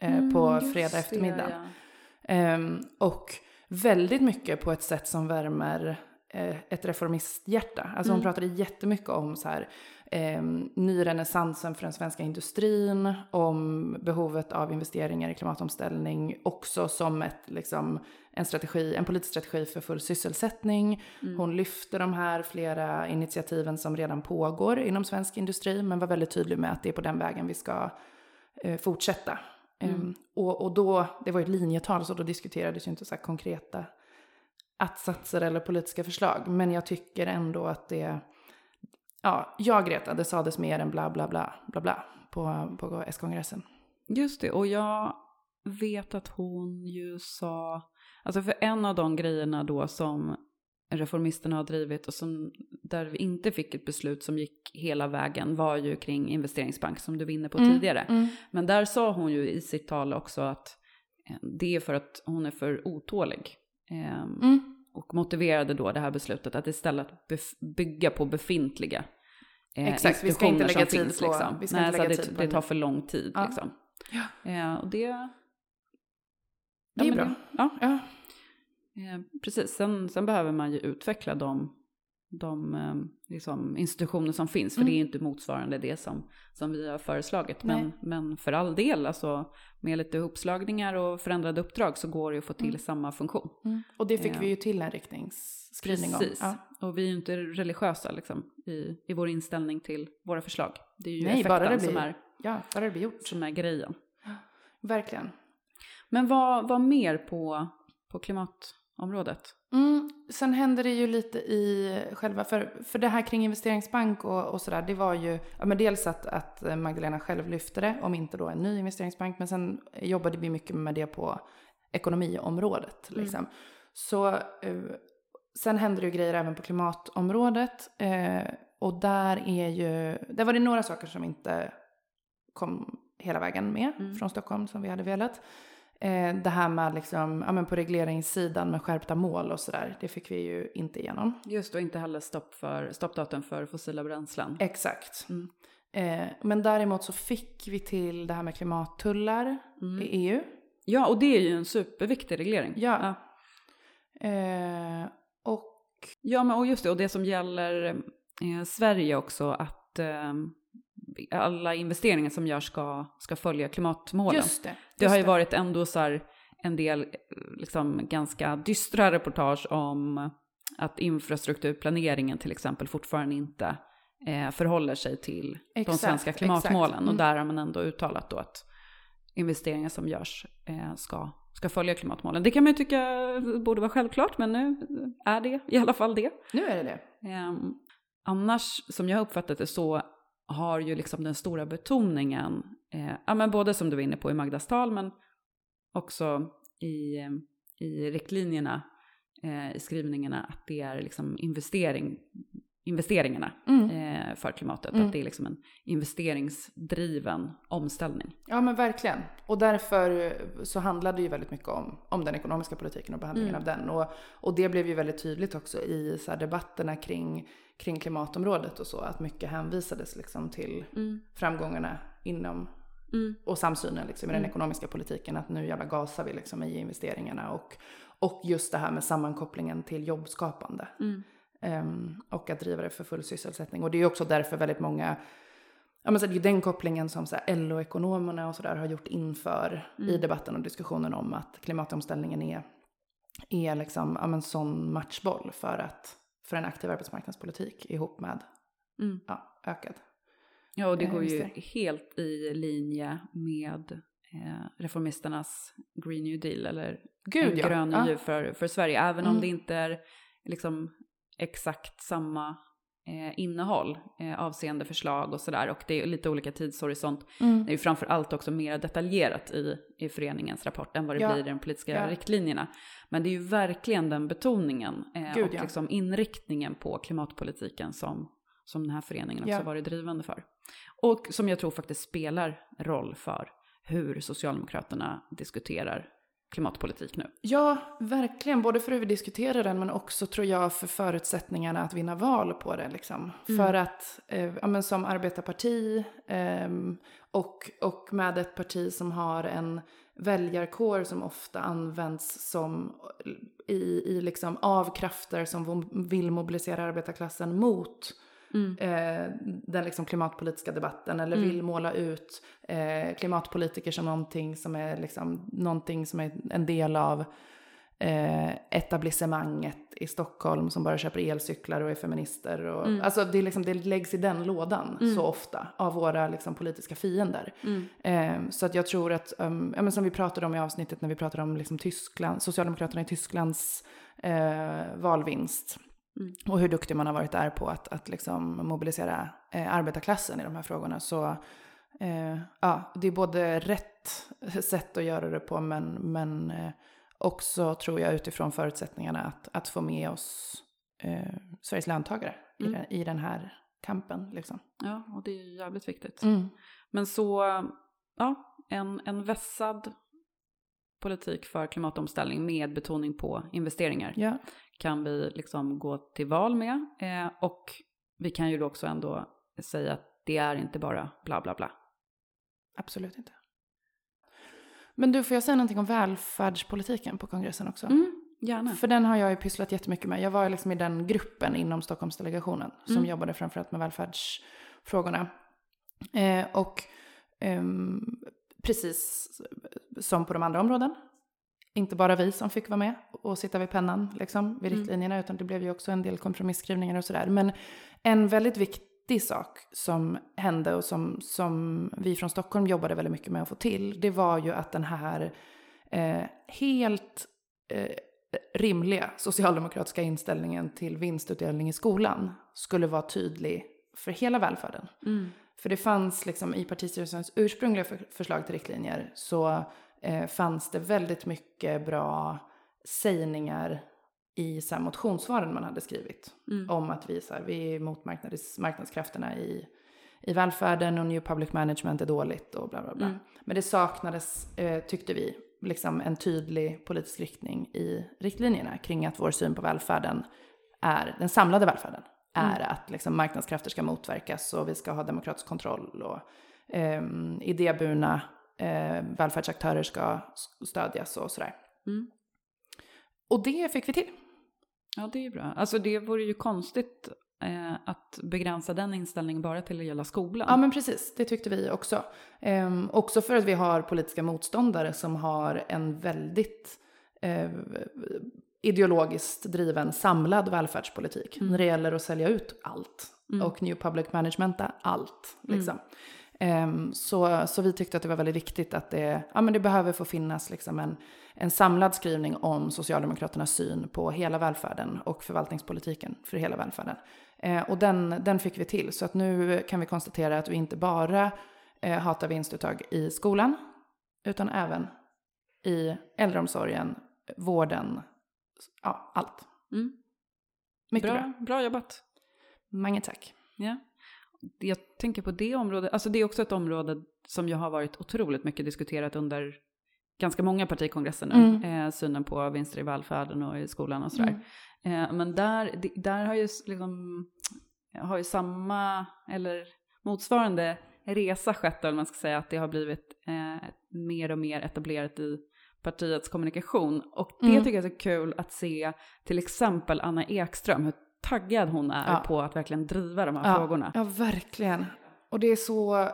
eh, på Mm, just fredag eftermiddag. ja. Ehm, och väldigt mycket på ett sätt som värmer ett reformisthjärta. Alltså hon Mm. pratade jättemycket om så här, ehm, nyrenässansen för den svenska industrin, om behovet av investeringar i klimatomställning, också som ett, liksom, en, strategi, en politisk strategi för full sysselsättning. Mm. Hon lyfte de här flera initiativen som redan pågår inom svensk industri, men var väldigt tydlig med att det är på den vägen vi ska eh, fortsätta. Mm. Ehm, och, och då, det var ju ett linjetal så då diskuterades ju inte så här konkreta att-satser eller politiska förslag. Men jag tycker ändå att det, ja, jag Greta, det sades mer än bla bla bla bla bla på, på S-kongressen. Just det, och jag vet att hon ju sa, alltså för en av de grejerna då som reformisterna har drivit och som, där vi inte fick ett beslut som gick hela vägen var ju kring investeringsbank som du var inne på tidigare. Mm. Men där sa hon ju i sitt tal också att eh, det är för att hon är för otålig. Ehm, Mm. Och motiverade då det här beslutet att istället bygga på befintliga eh, Exakt, vi ska inte lägga tid finns, på- liksom. vi ska Nej, inte så lägga det, tid på det det. tar för lång tid Ja. liksom. Ja. Eh, och det... Det är men bra. Ja, Ja. eh, precis. Sen, sen behöver man ju utveckla de de eh, liksom, institutioner som finns. För Mm. det är ju inte motsvarande det som, som vi har föreslagit. Men, Nej. men för all del, alltså, med lite uppslagningar och förändrade uppdrag så går det att få till Mm. samma funktion. Och det fick Ja. vi ju till en riktningsskrivning Precis. om. Ja. Och vi är ju inte religiösa liksom, i, i vår inställning till våra förslag. Det är ju Nej, effekten bara det blir- som, är, ja, bara det blir gjort. som är grejen. Verkligen. Men vad, vad mer på, på klimatområdet? Mm, sen hände det ju lite i själva, för, för det här kring investeringsbank och, och sådär, det var ju, ja men dels att, att Magdalena själv lyfte det, om inte då en ny investeringsbank, men sen jobbade vi mycket med det på ekonomiområdet. Liksom. Så eh, sen hände det ju grejer även på klimatområdet, eh, och där är ju, där var det några saker som inte kom hela vägen med Mm. från Stockholm som vi hade velat. Eh, det här med liksom, ja men på regleringssidan med skärpta mål och sådär, det fick vi ju inte igenom. Just och inte heller stopp för, stoppdatum för fossila bränslen. Exakt. Mm. Eh, men däremot så fick vi till det här med klimattullar Mm. i EU. Ja, och det är ju en superviktig reglering. Ja. ja. Eh, och Ja, men och just det, och det som gäller eh, Sverige också, att eh, alla investeringar som görs ska, ska följa klimatmålen. just det. det just har ju varit ändå så här en del eh, liksom, ganska dystra reportage om att infrastrukturplaneringen till exempel fortfarande inte eh, förhåller sig till de Exakt, svenska exakt. klimatmålen. Mm. Och där har man ändå uttalat då att investeringar som görs eh, ska, ska följa klimatmålen. Det kan man ju tycka borde vara självklart, men nu är det i alla fall det. Nu är det det. Ehm, annars, som jag har uppfattat det, så har ju liksom den stora betoningen, eh, ja men både som du var inne på i Magdas tal, men också i, i riktlinjerna, eh, i skrivningarna, att det är liksom investering, investeringarna Mm. eh, för klimatet, Mm. att det är liksom en investeringsdriven omställning. Ja men verkligen. Och därför så handlade det ju väldigt mycket om, om den ekonomiska politiken och behandlingen Mm. av den. Och, och det blev ju väldigt tydligt också i så debatterna kring, kring klimatområdet och så. Att mycket hänvisades liksom till framgångarna inom Mm. och samsynen liksom i den Mm. ekonomiska politiken. Att nu jävla gasar vi liksom i investeringarna. Och, och just det här med sammankopplingen till jobbskapande. Ehm, och att driva det för full sysselsättning. Och det är också därför väldigt många, ja men så det är ju den kopplingen som LO-ekonomerna och sådär har gjort inför i Mm. debatten och diskussionen om att klimatomställningen är, är liksom, ja men sån matchboll för att, för en aktiv arbetsmarknadspolitik ihop med, Mm. ja, ökad. Ja, och det eh, går ju helt i linje med eh, reformisternas Green New Deal, eller Gud ja. grön ja. giv för, för Sverige. Även om Mm. det inte är liksom exakt samma eh, innehåll eh, avseende förslag och sådär. Och det är lite olika tidshorisont. Mm. Det är ju framför allt också mer detaljerat i, i föreningens rapport än vad det Ja. blir i de politiska Ja. riktlinjerna. Men det är ju verkligen den betoningen eh, Gud, och ja. liksom inriktningen på klimatpolitiken som, som den här föreningen också Ja. varit drivande för. Och som jag tror faktiskt spelar roll för hur Socialdemokraterna diskuterar klimatpolitik nu. Ja, verkligen. Både för hur vi diskuterar den men också tror jag för förutsättningarna att vinna val på det. Liksom. Mm. För att eh, ja, men som arbetarparti ehm, och, och med ett parti som har en väljarkår som ofta används som i, i liksom av krafter som vill mobilisera arbetarklassen mot eh, den liksom klimatpolitiska debatten eller Mm. vill måla ut eh, klimatpolitiker som någonting som är liksom någonting som är en del av eh, etablissemanget i Stockholm som bara köper elcyklar och är feminister. Och, Mm. Alltså det, är liksom, det läggs i den lådan Mm. så ofta av våra liksom, politiska fiender. Mm. Eh, så att jag tror att, um, ja, men som vi pratade om i avsnittet när vi pratade om liksom, Tyskland, Socialdemokraterna i Tysklands eh, valvinst. Mm. Och hur duktig man har varit där på att, att liksom mobilisera eh, arbetarklassen i de här frågorna. Så eh, ja, det är både rätt sätt att göra det på men, men eh, också tror jag utifrån förutsättningarna att, att få med oss eh, Sveriges löntagare i, Mm. den, i den här kampen. Liksom. Ja, och det är jävligt viktigt. Mm. Men så, ja, en, en vässad politik för klimatomställning med betoning på investeringar Ja. kan vi liksom gå till val med. Eh, och vi kan ju då också ändå säga att det är inte bara bla bla bla. Absolut inte. Men du, får jag säga någonting om välfärdspolitiken på kongressen också? Mm. Gärna. För den har jag ju pysslat jättemycket med. Jag var liksom i den gruppen inom Stockholmsdelegationen som Mm. jobbade framförallt med välfärdsfrågorna. Eh, och ehm, precis som på de andra områden, inte bara vi som fick vara med och sitta vid pennan liksom, vid Mm. riktlinjerna, utan det blev ju också en del kompromisskrivningar och sådär. Men en väldigt viktig sak som hände och som, som vi från Stockholm jobbade väldigt mycket med att få till, det var ju att den här eh, helt eh, rimliga socialdemokratiska inställningen till vinstutdelning i skolan skulle vara tydlig för hela välfärden. Mm. För det fanns liksom i partistyrelsens ursprungliga för- förslag till riktlinjer så eh, fanns det väldigt mycket bra sägningar i så här, motionssvaren man hade skrivit. Mm. Om att vi, så här, vi är emot marknads, marknadskrafterna i, i välfärden och new public management är dåligt och bla bla bla. Mm. Men det saknades, eh, tyckte vi, liksom en tydlig politisk riktning i riktlinjerna kring att vår syn på välfärden är, den samlade välfärden, är att liksom marknadskrafter ska motverkas och vi ska ha demokratisk kontroll och eh, idéburna eh, välfärdsaktörer ska stödjas och sådär. Mm. Och det fick vi till. Ja, det är bra. Alltså det vore ju konstigt eh, att begränsa den inställningen bara till att gälla skolan. Ja men precis, det tyckte vi också. Ehm, också för att vi har politiska motståndare som har en väldigt eh, ideologiskt driven samlad välfärdspolitik. Mm. När det gäller att sälja ut allt. Mm. Och new public management allt. Liksom. Ehm, så, så vi tyckte att det var väldigt viktigt att det, ja, men det behöver få finnas liksom en, en samlad skrivning om Socialdemokraternas syn på hela välfärden och förvaltningspolitiken för hela välfärden. Eh, och den, den fick vi till. Så att nu kan vi konstatera att vi inte bara eh, hatar vinstuttag i skolan, utan även i äldreomsorgen, vården, ja, allt. Mm. Mycket bra. Bra, bra jobbat. Mange tack. Ja. Jag tänker på det området, alltså det är också ett område som ju har varit otroligt mycket diskuterat under ganska många partikongresser nu. Mm. Eh, synen på vinster i välfärden och i skolan och sådär. Eh, men där, där har ju liksom, har ju samma, eller motsvarande resa skett, eller man ska säga, att det har blivit eh, mer och mer etablerat i partiets kommunikation. Och det Mm. tycker jag är så kul att se till exempel Anna Ekström, hur taggad hon är Ja. på att verkligen driva de här Ja, frågorna. Ja, verkligen. Och det är så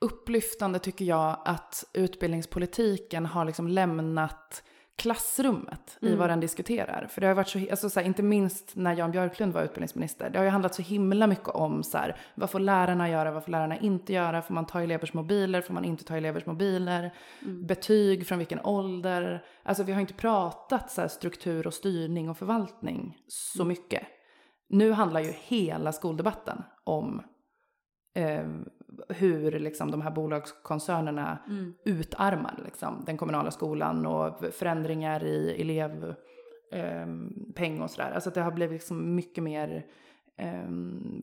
upplyftande tycker jag att utbildningspolitiken har liksom lämnat klassrummet i Mm. vad den diskuterar. För det har varit så, alltså så här, inte minst när Jan Björklund var utbildningsminister, det har ju handlat så himla mycket om så här, vad får lärarna göra, vad får lärarna inte göra, får man ta elevers mobiler, får man inte ta elevers mobiler, Mm. betyg, från vilken ålder. Alltså vi har inte pratat så här, struktur och styrning och förvaltning så mycket. Nu handlar ju hela skoldebatten om eh, hur liksom, de här bolagskoncernerna Mm. utarmar liksom, den kommunala skolan och förändringar i elevpeng eh, peng och sådär. Alltså det har blivit liksom mycket mer eh,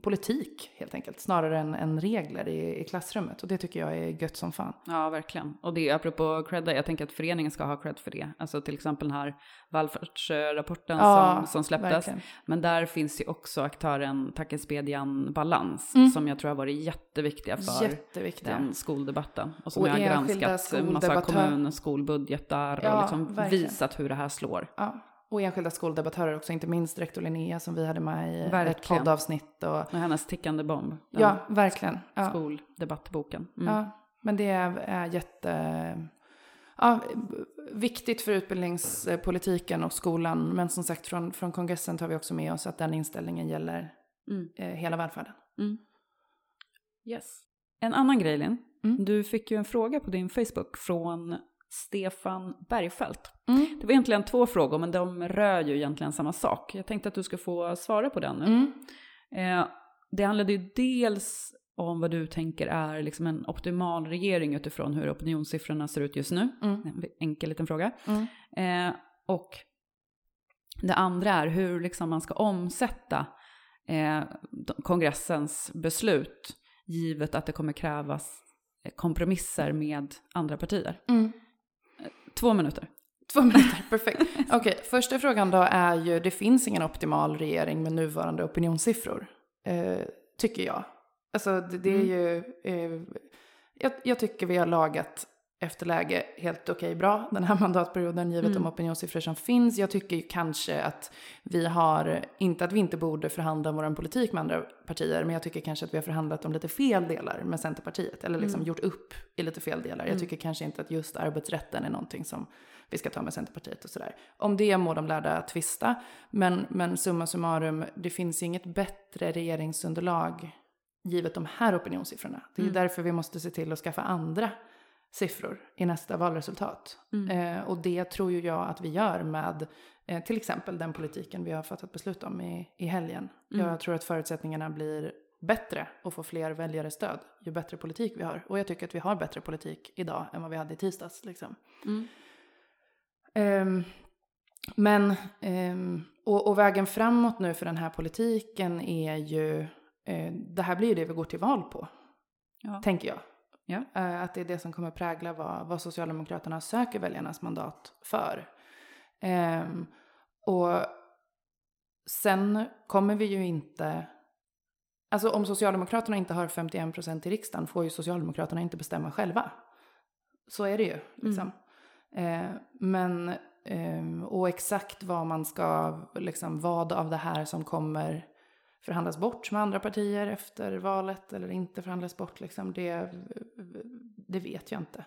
politik helt enkelt, snarare än, än regler i, i klassrummet. Och det tycker jag är gött som fan. Ja, verkligen. Och det apropå credda, jag tänker att föreningen ska ha cred för det. Alltså till exempel den här välfärdsrapporten som, som släpptes. verkligen. Men där finns ju också aktören Takesmedjan Balans Mm. som jag tror har varit jätteviktiga för Jätteviktiga. den skoldebatten. Och som Och har granskat en massa kommun skolbudgetar Ja, och liksom verkligen. visat hur det här slår. Ja. Och enskilda skoldebattörer också, inte minst rektor Linnea som vi hade med i ett Verkligen. poddavsnitt. Och, Och hennes tickande bomb. ja, verkligen. Ja. Skoldebattboken. Mm. Ja, men det är, är jätte... Ja, viktigt för utbildningspolitiken och skolan. Men som sagt, från, från kongressen tar vi också med oss att den inställningen gäller Mm. eh, hela välfärden. Mm. Yes. En annan grej Linn, Mm. du fick ju en fråga på din Facebook från Stefan Bergfeldt. Mm. Det var egentligen två frågor, men de rör ju egentligen samma sak. Jag tänkte att du ska få svara på den nu. Mm. Eh, det handlade ju dels om vad du tänker är liksom en optimal regering utifrån hur opinionssiffrorna ser ut just nu. Mm. En enkel liten fråga. Mm. Eh, och det andra är hur liksom man ska omsätta eh, kongressens beslut givet att det kommer krävas eh, kompromisser med andra partier. Mm. Två minuter. Två minuter, perfekt. Okej, första frågan då är ju, det finns ingen optimal regering med nuvarande opinionssiffror. Eh, tycker jag. Alltså det, det är Mm. ju, eh, jag, jag tycker vi har lagat efter läge helt okej bra den här [LAUGHS] mandatperioden givet Mm. de opinionssiffror som finns. Jag tycker ju kanske att vi har, inte att vi inte borde förhandla om vår politik med andra partier, men jag tycker kanske att vi har förhandlat om lite fel delar med Centerpartiet. Eller liksom Mm. gjort upp i lite fel delar. Mm. Jag tycker kanske inte att just arbetsrätten är någonting som vi ska ta med Centerpartiet och sådär. Om det må de lärda tvista, men, men summa summarum, det finns inget bättre regeringsunderlag givet de här opinionssiffrorna. Det är Mm. därför vi måste se till att skaffa andra siffror i nästa valresultat. Mm. Eh, och det tror ju jag att vi gör med eh, till exempel den politiken vi har fattat beslut om i, i helgen. Mm. Jag tror att förutsättningarna blir bättre och få fler väljare stöd ju bättre politik vi har. Och jag tycker att vi har bättre politik idag än vad vi hade i tisdags. Liksom. Mm. Ehm, men, ehm, och, och vägen framåt nu för den här politiken är ju, eh, det här blir ju det vi går till val på, Ja. tänker jag. Ja. Eh, att det är det som kommer prägla vad, vad Socialdemokraterna söker väljarnas mandat för. Ehm, och sen kommer vi ju inte, alltså om Socialdemokraterna inte har 51 procent i riksdagen får ju Socialdemokraterna inte bestämma själva. Så är det ju. Liksom. Eh, men, ehm, och exakt vad man ska, liksom vad av det här som kommer förhandlas bort med andra partier efter valet eller inte förhandlas bort, liksom, det, det vet jag inte.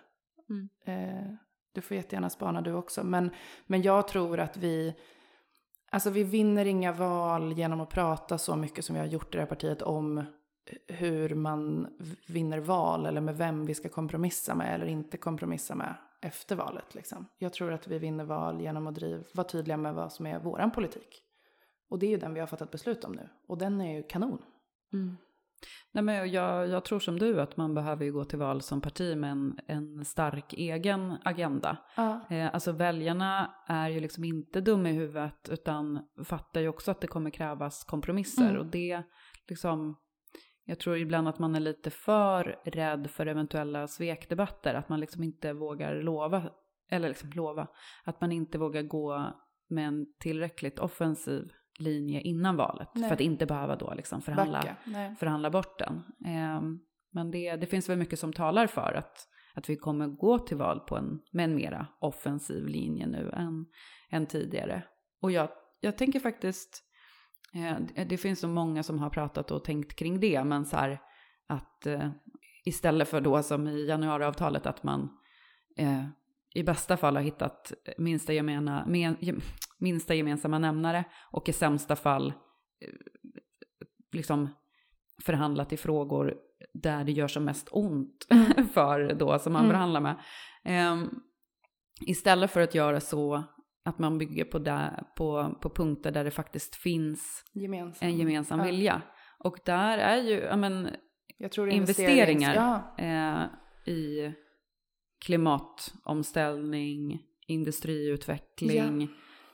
Mm. Eh, du får jättegärna spana du också. Men, men jag tror att vi, alltså vi vinner inga val genom att prata så mycket som vi har gjort i det här partiet om hur man vinner val eller med vem vi ska kompromissa med eller inte kompromissa med efter valet. Liksom. Jag tror att vi vinner val genom att driva, vara tydliga med vad som är våran politik. Och det är ju den vi har fattat beslut om nu. Och den är ju kanon. Mm. Nej, men jag, jag tror som du att man behöver ju gå till val som parti med en, en stark egen agenda. Ja. Eh, alltså väljarna är ju liksom inte dumma i huvudet utan fattar ju också att det kommer krävas kompromisser. Mm. Och det liksom, jag tror ibland att man är lite för rädd för eventuella svekdebatter. Att man liksom inte vågar lova, eller liksom lova, att man inte vågar gå med en tillräckligt offensiv linje innan valet. Nej. För att inte behöva då liksom förhandla förhandla bort den. Ehm, men det, det finns väl mycket som talar för att, att vi kommer gå till val på en, med en mera offensiv linje nu än, än tidigare. Och jag, jag tänker faktiskt, eh, det- det finns så många som har pratat och tänkt kring det, men så här att eh, istället för då som i januariavtalet att man eh, i bästa fall har hittat minsta, gemena, men, minsta gemensamma nämnare och i sämsta fall eh, liksom förhandlat i frågor där det gör som mest ont [LAUGHS] för då som man Mm. förhandlar med. Ehm, istället för att göra så att man bygger på, där, på, på punkter där det faktiskt finns Gemensam. en gemensam Ja. vilja. Och där är ju, ja men, tror investeringar. Ja. eh, i klimatomställning, industriutveckling,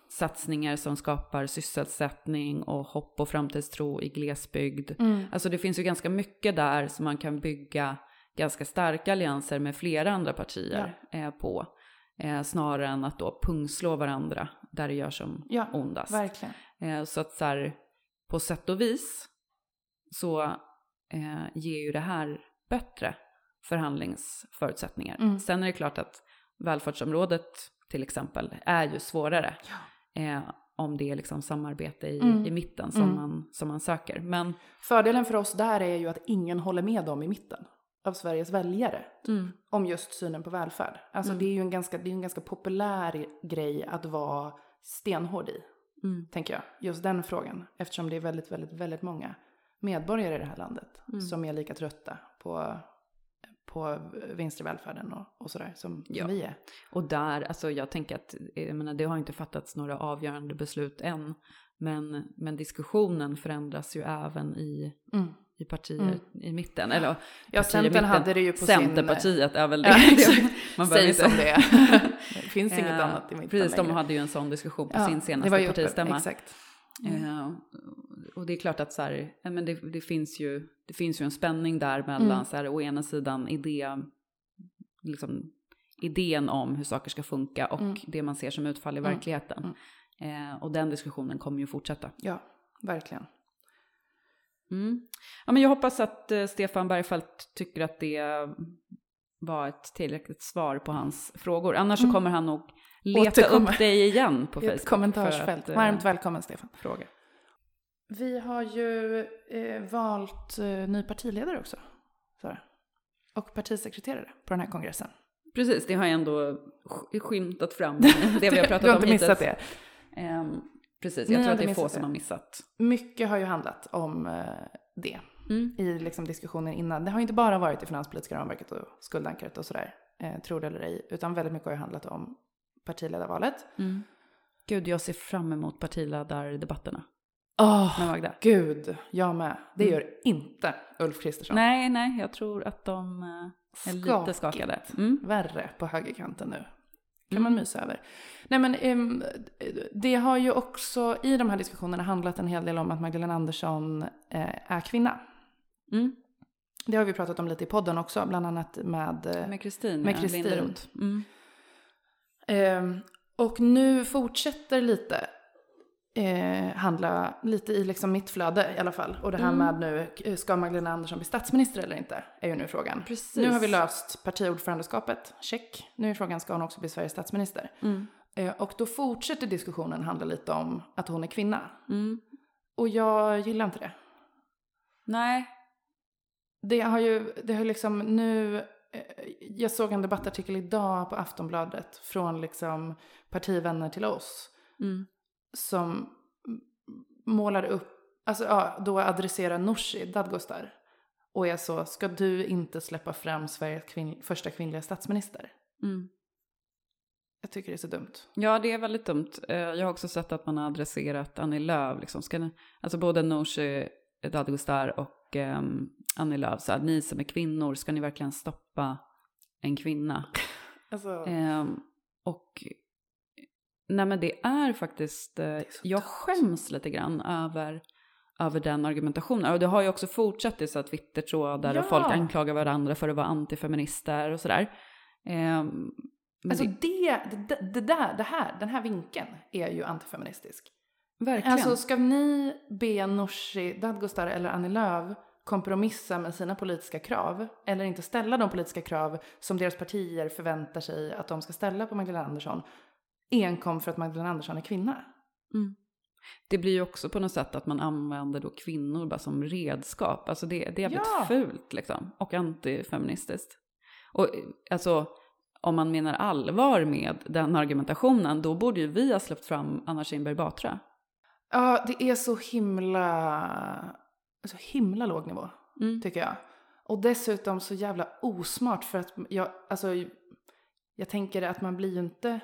satsningar som skapar sysselsättning och hopp och framtidstro i glesbygd. Mm. Alltså det finns ju ganska mycket där som man kan bygga ganska starka allianser med flera andra partier eh, på. Eh, snarare än att då pungslå varandra där det gör som Ja, ondast. Eh, så att så här, på sätt och vis så eh, ger ju det här bättre förhandlingsförutsättningar. Mm. Sen är det klart att välfärdsområdet till exempel är ju svårare. Eh, om det är liksom samarbete i, Mm. i mitten som, Mm. man, som man söker. Men Fördelen för oss där är ju att ingen håller med dem i mitten av Sveriges väljare mm, om just synen på välfärd. Alltså Mm. det är ju en ganska, det är en ganska populär grej att vara stenhård i, mm, tänker jag. Just den frågan, eftersom det är väldigt, väldigt, väldigt många medborgare i det här landet som är lika trötta på, på vinster i välfärden och, och sådär som, Ja. vi är. Och där, alltså jag tänker att, jag menar, det har inte fattats några avgörande beslut än. Men, men diskussionen förändras ju även i, Mm. i partier Mm. i mitten. Eller Ja, Centern mitten. hade det ju på Centerpartiet är väl det. Ja. [LAUGHS] Man sin... behöver Säg som inte- det [LAUGHS] det finns inget Eh, annat i mitten Precis, de längre. hade ju en sån diskussion på Ja, sin senaste partistämma. Exakt. Mm. Och det är klart att så här, men det, det, finns ju, det finns ju en spänning där mellan Mm. så här, å ena sidan idé, liksom, idén om hur saker ska funka och Mm. det man ser som utfall i Mm. verkligheten. Eh, och den diskussionen kommer ju fortsätta. Ja, verkligen. Mm. Ja, men jag hoppas att eh, Stefan Bergfeldt tycker att det var ett tillräckligt svar på hans frågor. Annars så Mm. kommer han nog leta Återkomma. upp dig igen på I Facebook. ett kommentarsfält. att, eh, Varmt välkommen Stefan. fråga. Vi har ju eh, valt eh, ny partiledare också. Sara. Och partisekreterare på den här kongressen. Precis, det har jag ändå sk- skymtat fram. [LAUGHS] Det vi har pratat du har om inte missat hittills. det. Ehm, precis, Ni jag tror har att det är få missat som det. har missat. Mycket har ju handlat om eh, det Mm. i liksom diskussionen innan. Det har ju inte bara varit det finanspolitiska ramverket och skuldankaret och sådär, eh, tror det eller ej, utan väldigt mycket har ju handlat om partiledarvalet. Mm. Gud, jag ser fram emot partiledardebatterna Åh, med Magda. gud, jag med. Det Mm. gör inte Ulf Kristersson. Nej, nej, jag tror att de eh, är lite Skakigt. skakade. Mm. Värre på högerkanten nu. kan Mm. man mysa över. Nej men ehm, det har ju också i de här diskussionerna handlat en hel del om att Magdalena Andersson eh, är kvinna. Mm. Det har vi pratat om lite i podden också, bland annat med... eh, Med Kristin, Med Kristin. Mm. ehm, och nu fortsätter lite eh, handla lite i liksom mitt flöde i alla fall. Och det här Mm. med nu, eh, ska Magdalena Andersson bli statsminister eller inte? Är ju nu frågan. Precis. Nu har vi löst partiordförandeskapet, check. Nu är frågan, ska hon också bli Sveriges statsminister? Mm. Eh, Och då fortsätter diskussionen handla lite om att hon är kvinna. Mm. Och jag gillar inte det. Nej. Det har ju, det har liksom nu, eh, jag såg en debattartikel idag på Aftonbladet från liksom partivänner till oss Mm. Som målar upp, alltså ja, då adresserar Nooshi Dadgostar och är så, ska du inte släppa fram Sveriges kvinn, första kvinnliga statsminister? Mm. Jag tycker det är så dumt. Ja, det är väldigt dumt. Eh, Jag har också sett att man har adresserat Annie Lööf. Liksom. Ska ni, alltså både Nooshi Dadgostar och um, Annie Lööf. Så att ni som är kvinnor, ska ni verkligen stoppa en kvinna? [LAUGHS] Alltså, Ehm, och nej men det är faktiskt, eh, är så jag dumt. skäms lite grann över, över den argumentationen. Och det har ju också fortsatt i så Twittertrådar Ja. och folk anklagar varandra för att vara antifeminister och sådär. Ehm, alltså det, det, det, det där, det här, den här vinkeln är ju antifeministisk. verkligen. Alltså ska ni be Nooshi Dadgostar eller Annie Lööf kompromissa med sina politiska krav eller inte ställa de politiska krav som deras partier förväntar sig att de ska ställa på Magdalena Andersson enkom för att Magdalena Andersson är kvinna? Mm. Det blir ju också på något sätt att man använder då kvinnor bara som redskap. Alltså det, det är jävligt Ja. fult liksom. Och antifeministiskt. Och alltså om man menar allvar med den argumentationen då borde ju vi ha släppt fram Anna Kinberg Batra. Ja, det är så himla, så himla låg nivå Mm. tycker jag. Och dessutom så jävla osmart för att jag, alltså, jag tänker att man blir ju inte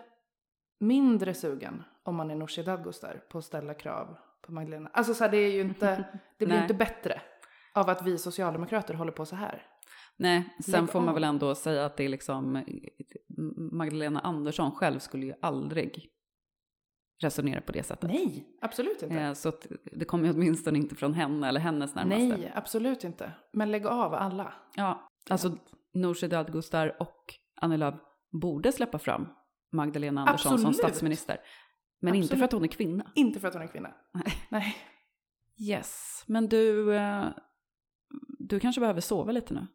mindre sugen om man är Nooshi Dadgostar på att ställa krav på Magdalena. Alltså så här, det är ju inte, [LAUGHS] det blir inte bättre av att vi socialdemokrater håller på så här. Nej, sen får man väl ändå säga att det är liksom eh, Magdalena Andersson själv skulle ju aldrig resonera på det sättet. Nej, absolut inte. Eh, Så det kommer ju åtminstone inte från henne eller hennes närmaste. Nej, absolut inte. Men lägg av alla. Ja, alltså Nooshi Dadgostar och Annie Lööf borde släppa fram Magdalena Andersson som Absolut. statsminister. Men inte för Absolut. att hon är kvinna. Inte för att hon är kvinna. Nej. Nej. Yes, men du, eh, du kanske behöver sova lite nu?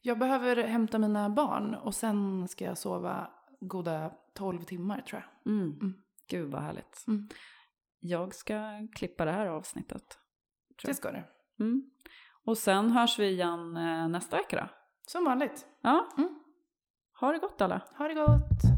Jag behöver hämta mina barn och sen ska jag sova goda 12 timmar tror jag. Mm. Mm. Gud vad härligt. Mm. Jag ska klippa det här avsnittet. Det ska du. Mm. Och sen hörs vi igen eh, nästa vecka då. Som vanligt. Ja, Mm. ha det gott alla. Ha det gott.